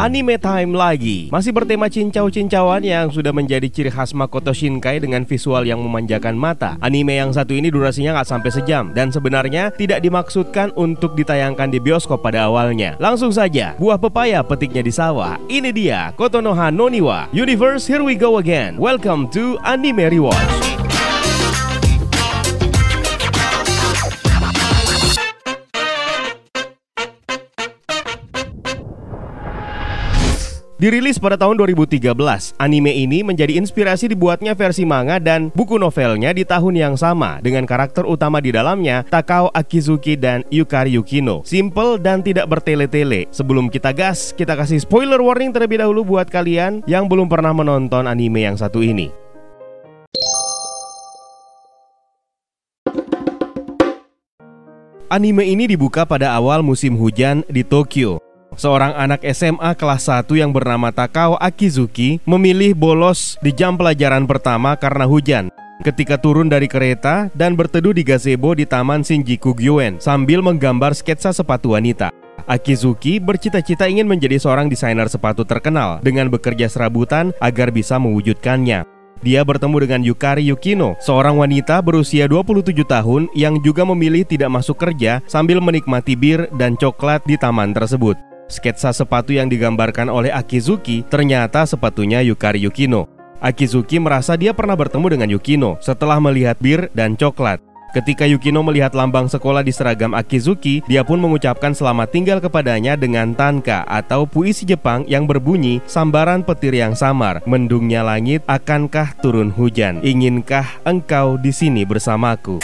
Anime time lagi. Masih bertema cincau-cincauan yang sudah menjadi ciri khas Makoto Shinkai dengan visual yang memanjakan mata. Anime yang satu ini durasinya nggak sampai sejam Dan sebenarnya tidak dimaksudkan untuk ditayangkan di bioskop pada awalnya. Langsung saja, buah pepaya petiknya di sawah. Ini dia, Kotonoha Noniwa Universe, here we go again. Welcome to Anime Rewatch Dirilis pada tahun 2013, anime ini menjadi inspirasi dibuatnya versi manga dan buku novelnya di tahun yang sama dengan karakter utama di dalamnya Takao Akizuki dan Yukari Yukino. Simple dan tidak bertele-tele. Sebelum kita gas, kita kasih spoiler warning terlebih dahulu buat kalian yang belum pernah menonton anime yang satu ini. Anime ini dibuka pada awal musim hujan di Tokyo Seorang anak SMA kelas 1 yang bernama Takao Akizuki memilih bolos di jam pelajaran pertama karena hujan ketika turun dari kereta dan berteduh di gazebo di Taman Shinjuku Gyoen sambil menggambar sketsa sepatu wanita. Akizuki bercita-cita ingin menjadi seorang desainer sepatu terkenal dengan bekerja serabutan agar bisa mewujudkannya. Dia bertemu dengan Yukari Yukino, seorang wanita berusia 27 tahun yang juga memilih tidak masuk kerja sambil menikmati bir dan coklat di taman tersebut. Sketsa sepatu yang digambarkan oleh Akizuki ternyata sepatunya Yukari Yukino. Akizuki merasa dia pernah bertemu dengan Yukino setelah melihat bir dan coklat. Ketika Yukino melihat lambang sekolah di seragam Akizuki, dia pun mengucapkan selamat tinggal kepadanya dengan tanka atau puisi Jepang yang berbunyi sambaran petir yang samar, mendungnya langit, akankah turun hujan? Inginkah engkau di sini bersamaku?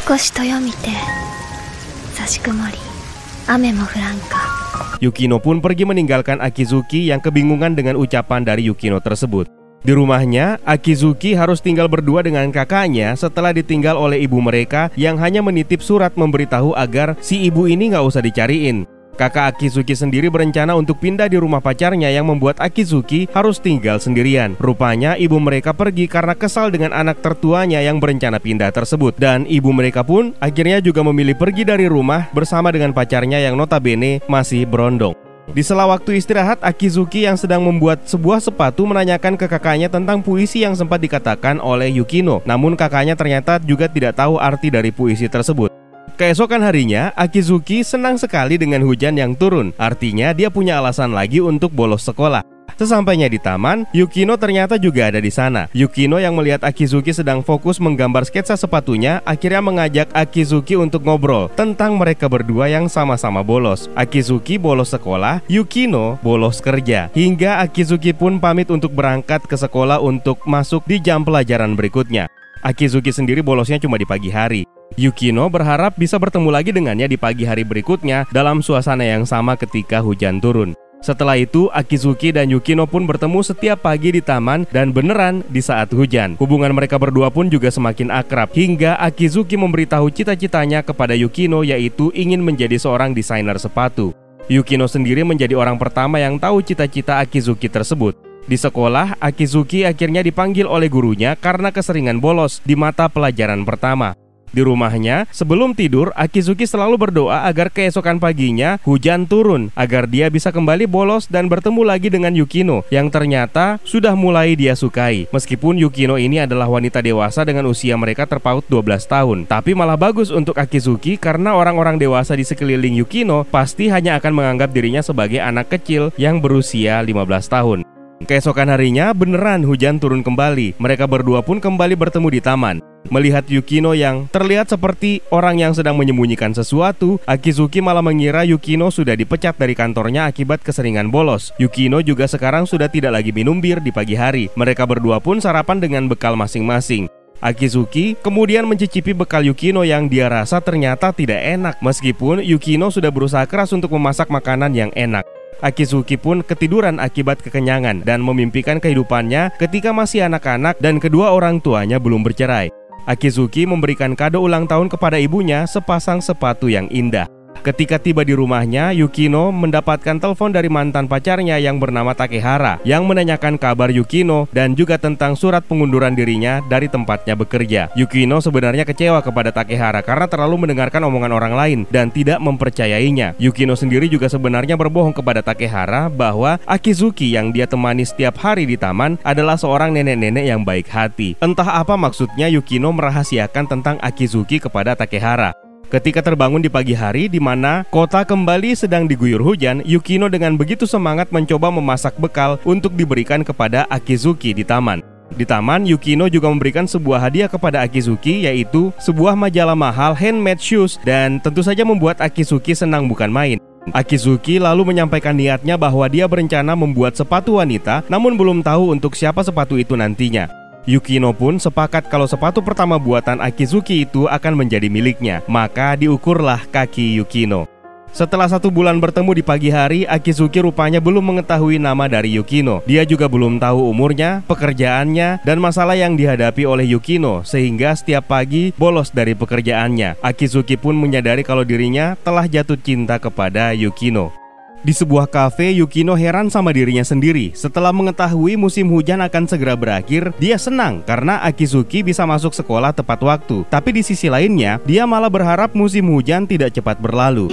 Yukino pun pergi meninggalkan Akizuki yang kebingungan dengan ucapan dari Yukino tersebut. Di rumahnya, Akizuki harus tinggal berdua dengan kakaknya setelah ditinggal oleh ibu mereka yang hanya menitip surat memberitahu agar si ibu ini nggak usah dicariin. Kakak Akizuki sendiri berencana untuk pindah di rumah pacarnya yang membuat Akizuki harus tinggal sendirian. Rupanya ibu mereka pergi karena kesal dengan anak tertuanya yang berencana pindah tersebut. Dan ibu mereka pun akhirnya juga memilih pergi dari rumah bersama dengan pacarnya yang notabene masih berondong. Di sela waktu istirahat, Akizuki yang sedang membuat sebuah sepatu menanyakan ke kakaknya tentang puisi yang sempat dikatakan oleh Yukino. Namun kakaknya ternyata juga tidak tahu arti dari puisi tersebut. Keesokan harinya, Akizuki senang sekali dengan hujan yang turun. Artinya dia punya alasan lagi untuk bolos sekolah. Sesampainya di taman, Yukino ternyata juga ada di sana. Yukino yang melihat Akizuki sedang fokus menggambar sketsa sepatunya, akhirnya mengajak Akizuki untuk ngobrol tentang mereka berdua yang sama-sama bolos. Akizuki bolos sekolah, Yukino bolos kerja. Hingga Akizuki pun pamit untuk berangkat ke sekolah untuk masuk di jam pelajaran berikutnya. Akizuki sendiri bolosnya cuma di pagi hari. Yukino berharap bisa bertemu lagi dengannya di pagi hari berikutnya dalam suasana yang sama ketika hujan turun. Setelah itu, Akizuki dan Yukino pun bertemu setiap pagi di taman dan beneran di saat hujan. Hubungan mereka berdua pun juga semakin akrab hingga Akizuki memberitahu cita-citanya kepada Yukino yaitu ingin menjadi seorang desainer sepatu. Yukino sendiri menjadi orang pertama yang tahu cita-cita Akizuki tersebut. Di sekolah, Akizuki akhirnya dipanggil oleh gurunya karena keseringan bolos di mata pelajaran pertama. Di rumahnya, sebelum tidur, Akizuki selalu berdoa agar keesokan paginya hujan turun agar dia bisa kembali bolos dan bertemu lagi dengan Yukino yang ternyata sudah mulai dia sukai. Meskipun Yukino ini adalah wanita dewasa dengan usia mereka terpaut 12 tahun, tapi malah bagus untuk Akizuki karena orang-orang dewasa di sekeliling Yukino pasti hanya akan menganggap dirinya sebagai anak kecil yang berusia 15 tahun. Keesokan harinya beneran hujan turun kembali. Mereka berdua pun kembali bertemu di taman. Melihat Yukino yang terlihat seperti orang yang sedang menyembunyikan sesuatu, Akizuki malah mengira Yukino sudah dipecat dari kantornya akibat keseringan bolos. Yukino juga sekarang sudah tidak lagi minum bir di pagi hari. Mereka berdua pun sarapan dengan bekal masing-masing. Akizuki kemudian mencicipi bekal Yukino yang dia rasa ternyata tidak enak meskipun Yukino sudah berusaha keras untuk memasak makanan yang enak. Akizuki pun ketiduran akibat kekenyangan dan memimpikan kehidupannya ketika masih anak-anak dan kedua orang tuanya belum bercerai. Akizuki memberikan kado ulang tahun kepada ibunya sepasang sepatu yang indah. Ketika tiba di rumahnya, Yukino mendapatkan telepon dari mantan pacarnya yang bernama Takehara yang menanyakan kabar Yukino dan juga tentang surat pengunduran dirinya dari tempatnya bekerja. Yukino sebenarnya kecewa kepada Takehara karena terlalu mendengarkan omongan orang lain dan tidak mempercayainya. Yukino sendiri juga sebenarnya berbohong kepada Takehara bahwa Akizuki yang dia temani setiap hari di taman adalah seorang nenek-nenek yang baik hati. Entah apa maksudnya Yukino merahasiakan tentang Akizuki kepada Takehara. Ketika terbangun di pagi hari di mana kota kembali sedang diguyur hujan, Yukino dengan begitu semangat mencoba memasak bekal untuk diberikan kepada Akizuki di taman. Di taman, Yukino juga memberikan sebuah hadiah kepada Akizuki yaitu sebuah majalah mahal handmade shoes dan tentu saja membuat Akizuki senang bukan main. Akizuki lalu menyampaikan niatnya bahwa dia berencana membuat sepatu wanita namun belum tahu untuk siapa sepatu itu nantinya. Yukino pun sepakat kalau sepatu pertama buatan Akizuki itu akan menjadi miliknya. Maka diukurlah kaki Yukino. Setelah satu bulan bertemu di pagi hari, Akizuki rupanya belum mengetahui nama dari Yukino. Dia juga belum tahu umurnya, pekerjaannya, dan masalah yang dihadapi oleh Yukino, sehingga setiap pagi bolos dari pekerjaannya. Akizuki pun menyadari kalau dirinya telah jatuh cinta kepada Yukino. Di sebuah kafe, Yukino heran sama dirinya sendiri. Setelah mengetahui musim hujan akan segera berakhir, dia senang karena Akizuki bisa masuk sekolah tepat waktu. Tapi di sisi lainnya, dia malah berharap musim hujan tidak cepat berlalu.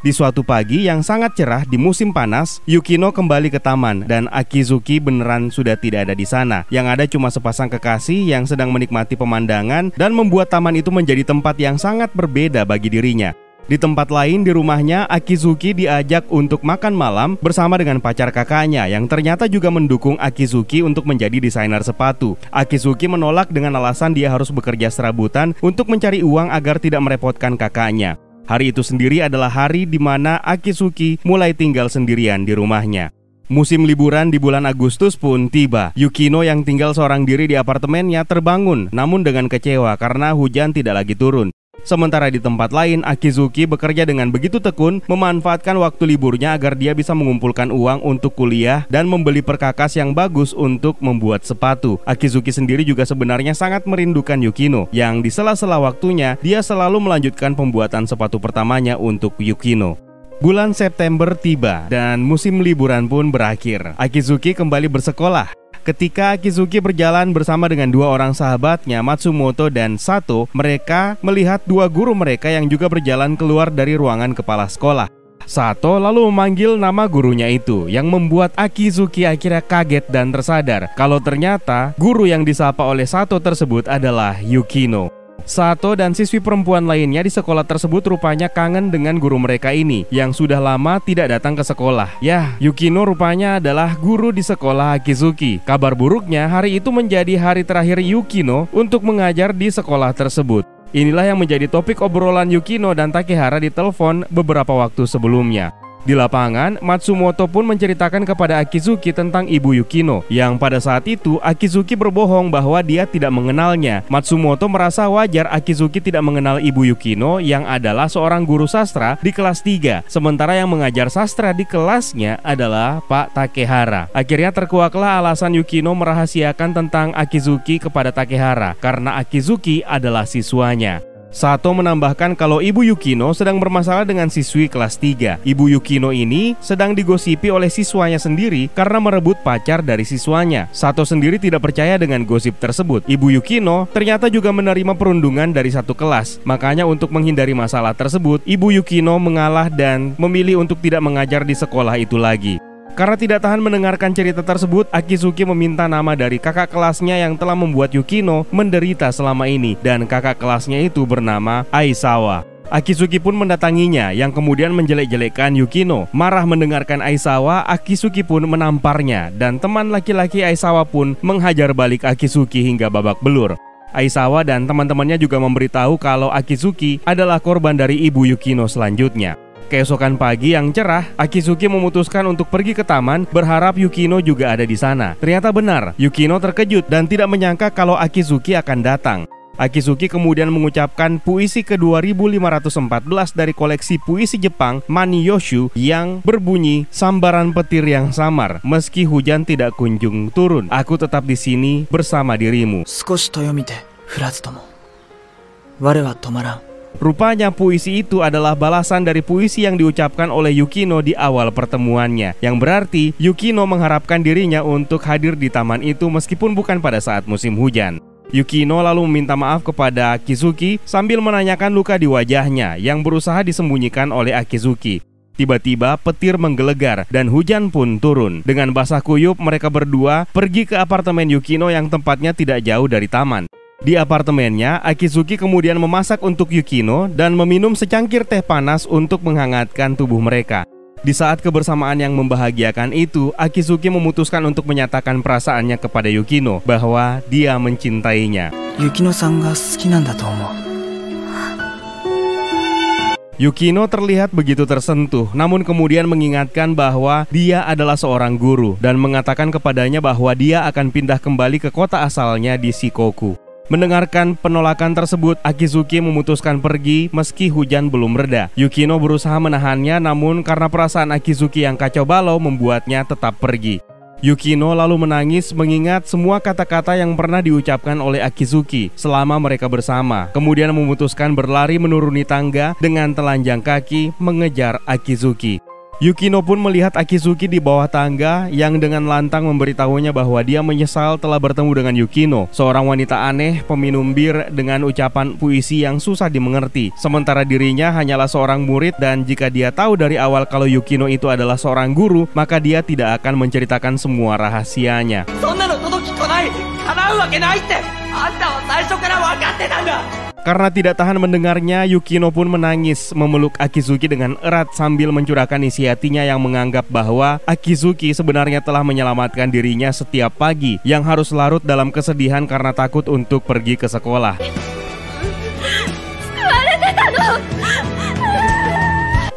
Di suatu pagi yang sangat cerah di musim panas, Yukino kembali ke taman dan Akizuki beneran sudah tidak ada di sana. Yang ada cuma sepasang kekasih yang sedang menikmati pemandangan dan membuat taman itu menjadi tempat yang sangat berbeda bagi dirinya. Di tempat lain di rumahnya, Akizuki diajak untuk makan malam bersama dengan pacar kakaknya yang ternyata juga mendukung Akizuki untuk menjadi desainer sepatu. Akizuki menolak dengan alasan dia harus bekerja serabutan untuk mencari uang agar tidak merepotkan kakaknya. Hari itu sendiri adalah hari di mana Akisuki mulai tinggal sendirian di rumahnya. Musim liburan di bulan Agustus pun tiba. Yukino yang tinggal seorang diri di apartemennya terbangun, namun dengan kecewa karena hujan tidak lagi turun. Sementara di tempat lain, Akizuki bekerja dengan begitu tekun memanfaatkan waktu liburnya agar dia bisa mengumpulkan uang untuk kuliah dan membeli perkakas yang bagus untuk membuat sepatu. Akizuki sendiri juga sebenarnya sangat merindukan Yukino, yang di sela-sela waktunya dia selalu melanjutkan pembuatan sepatu pertamanya untuk Yukino. Bulan September tiba dan musim liburan pun berakhir. Akizuki kembali bersekolah Ketika Kizuki berjalan bersama dengan dua orang sahabatnya, Matsumoto dan Sato, mereka melihat dua guru mereka yang juga berjalan keluar dari ruangan kepala sekolah. Sato lalu memanggil nama gurunya itu yang membuat Akizuki akhirnya kaget dan tersadar kalau ternyata guru yang disapa oleh Sato tersebut adalah Yukino. Sato dan siswi perempuan lainnya di sekolah tersebut rupanya kangen dengan guru mereka ini yang sudah lama tidak datang ke sekolah. Ya, Yukino rupanya adalah guru di sekolah Akizuki. Kabar buruknya, hari itu menjadi hari terakhir Yukino untuk mengajar di sekolah tersebut. Inilah yang menjadi topik obrolan Yukino dan Takehara di telepon beberapa waktu sebelumnya. Di lapangan, Matsumoto pun menceritakan kepada Akizuki tentang ibu Yukino, yang pada saat itu Akizuki berbohong bahwa dia tidak mengenalnya. Matsumoto merasa wajar Akizuki tidak mengenal ibu Yukino yang adalah seorang guru sastra di kelas 3, sementara yang mengajar sastra di kelasnya adalah Pak Takehara. Akhirnya terkuaklah alasan Yukino merahasiakan tentang Akizuki kepada Takehara karena Akizuki adalah siswanya. Sato menambahkan kalau Ibu Yukino sedang bermasalah dengan siswi kelas 3. Ibu Yukino ini sedang digosipi oleh siswanya sendiri karena merebut pacar dari siswanya. Sato sendiri tidak percaya dengan gosip tersebut. Ibu Yukino ternyata juga menerima perundungan dari satu kelas. Makanya untuk menghindari masalah tersebut, Ibu Yukino mengalah dan memilih untuk tidak mengajar di sekolah itu lagi. Karena tidak tahan mendengarkan cerita tersebut, Akizuki meminta nama dari kakak kelasnya yang telah membuat Yukino menderita selama ini dan kakak kelasnya itu bernama Aisawa. Akizuki pun mendatanginya yang kemudian menjelek-jelekkan Yukino. Marah mendengarkan Aisawa, Akizuki pun menamparnya dan teman laki-laki Aisawa pun menghajar balik Akizuki hingga babak belur. Aisawa dan teman-temannya juga memberitahu kalau Akizuki adalah korban dari ibu Yukino selanjutnya. Keesokan pagi yang cerah, Akizuki memutuskan untuk pergi ke taman berharap Yukino juga ada di sana. Ternyata benar, Yukino terkejut dan tidak menyangka kalau Akizuki akan datang. Akizuki kemudian mengucapkan puisi ke-2514 dari koleksi puisi Jepang Maniyoshu yang berbunyi sambaran petir yang samar meski hujan tidak kunjung turun. Aku tetap di sini bersama dirimu. 我は止まらん Rupanya puisi itu adalah balasan dari puisi yang diucapkan oleh Yukino di awal pertemuannya Yang berarti Yukino mengharapkan dirinya untuk hadir di taman itu meskipun bukan pada saat musim hujan Yukino lalu meminta maaf kepada Akizuki sambil menanyakan luka di wajahnya yang berusaha disembunyikan oleh Akizuki Tiba-tiba petir menggelegar dan hujan pun turun. Dengan basah kuyup mereka berdua pergi ke apartemen Yukino yang tempatnya tidak jauh dari taman. Di apartemennya, Akizuki kemudian memasak untuk Yukino dan meminum secangkir teh panas untuk menghangatkan tubuh mereka. Di saat kebersamaan yang membahagiakan itu, Akizuki memutuskan untuk menyatakan perasaannya kepada Yukino bahwa dia mencintainya. Yukino-san ga suki nanda to Yukino terlihat begitu tersentuh, namun kemudian mengingatkan bahwa dia adalah seorang guru dan mengatakan kepadanya bahwa dia akan pindah kembali ke kota asalnya di Shikoku. Mendengarkan penolakan tersebut, Akizuki memutuskan pergi meski hujan belum reda. Yukino berusaha menahannya namun karena perasaan Akizuki yang kacau balau membuatnya tetap pergi. Yukino lalu menangis mengingat semua kata-kata yang pernah diucapkan oleh Akizuki selama mereka bersama. Kemudian memutuskan berlari menuruni tangga dengan telanjang kaki mengejar Akizuki. Yukino pun melihat Akizuki di bawah tangga yang dengan lantang memberitahunya bahwa dia menyesal telah bertemu dengan Yukino, seorang wanita aneh peminum bir dengan ucapan puisi yang susah dimengerti. Sementara dirinya hanyalah seorang murid dan jika dia tahu dari awal kalau Yukino itu adalah seorang guru, maka dia tidak akan menceritakan semua rahasianya. Karena tidak tahan mendengarnya, Yukino pun menangis memeluk Akizuki dengan erat sambil mencurahkan isi hatinya yang menganggap bahwa Akizuki sebenarnya telah menyelamatkan dirinya setiap pagi yang harus larut dalam kesedihan karena takut untuk pergi ke sekolah.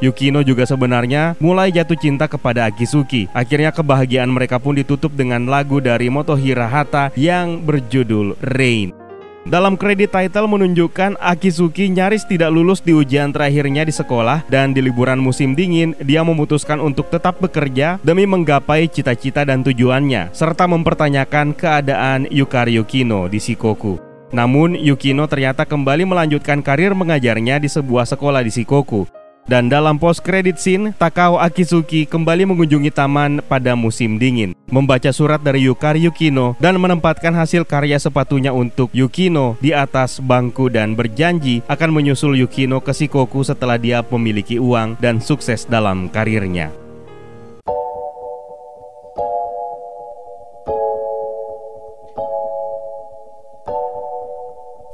Yukino juga sebenarnya mulai jatuh cinta kepada Akizuki. Akhirnya kebahagiaan mereka pun ditutup dengan lagu dari Motohira Hata yang berjudul Rain. Dalam kredit title menunjukkan Akizuki nyaris tidak lulus di ujian terakhirnya di sekolah dan di liburan musim dingin dia memutuskan untuk tetap bekerja demi menggapai cita-cita dan tujuannya serta mempertanyakan keadaan Yukari Yukino di Shikoku. Namun Yukino ternyata kembali melanjutkan karir mengajarnya di sebuah sekolah di Shikoku. Dan dalam post credit scene, Takao Akizuki kembali mengunjungi taman pada musim dingin, membaca surat dari Yukari Yukino dan menempatkan hasil karya sepatunya untuk Yukino di atas bangku dan berjanji akan menyusul Yukino ke Shikoku setelah dia memiliki uang dan sukses dalam karirnya.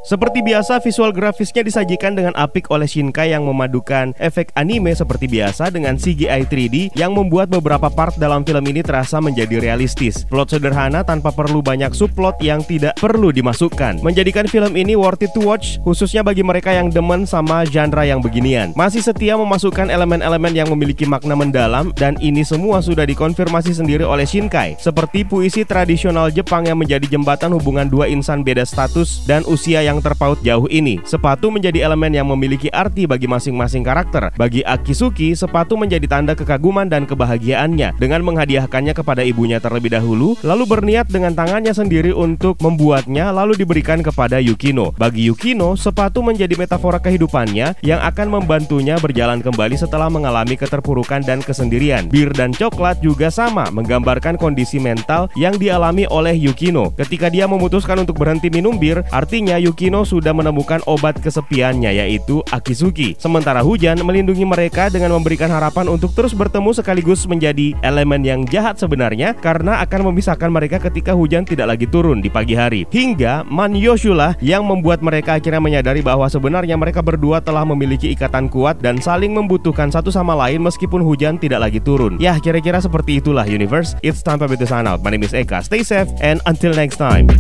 Seperti biasa, visual grafisnya disajikan dengan apik oleh Shinkai yang memadukan efek anime seperti biasa dengan CGI 3D yang membuat beberapa part dalam film ini terasa menjadi realistis. Plot sederhana tanpa perlu banyak subplot yang tidak perlu dimasukkan. Menjadikan film ini worth it to watch, khususnya bagi mereka yang demen sama genre yang beginian. Masih setia memasukkan elemen-elemen yang memiliki makna mendalam dan ini semua sudah dikonfirmasi sendiri oleh Shinkai. Seperti puisi tradisional Jepang yang menjadi jembatan hubungan dua insan beda status dan usia yang terpaut jauh ini. Sepatu menjadi elemen yang memiliki arti bagi masing-masing karakter. Bagi Akisuki, sepatu menjadi tanda kekaguman dan kebahagiaannya dengan menghadiahkannya kepada ibunya terlebih dahulu, lalu berniat dengan tangannya sendiri untuk membuatnya lalu diberikan kepada Yukino. Bagi Yukino, sepatu menjadi metafora kehidupannya yang akan membantunya berjalan kembali setelah mengalami keterpurukan dan kesendirian. Bir dan coklat juga sama menggambarkan kondisi mental yang dialami oleh Yukino. Ketika dia memutuskan untuk berhenti minum bir, artinya Yukino Kino sudah menemukan obat kesepiannya yaitu Akizuki. Sementara hujan melindungi mereka dengan memberikan harapan untuk terus bertemu sekaligus menjadi elemen yang jahat sebenarnya karena akan memisahkan mereka ketika hujan tidak lagi turun di pagi hari. Hingga Man Yoshula yang membuat mereka akhirnya menyadari bahwa sebenarnya mereka berdua telah memiliki ikatan kuat dan saling membutuhkan satu sama lain meskipun hujan tidak lagi turun. Ya, kira-kira seperti itulah universe. It's time to be the sign out. My name is Eka. Stay safe and until next time.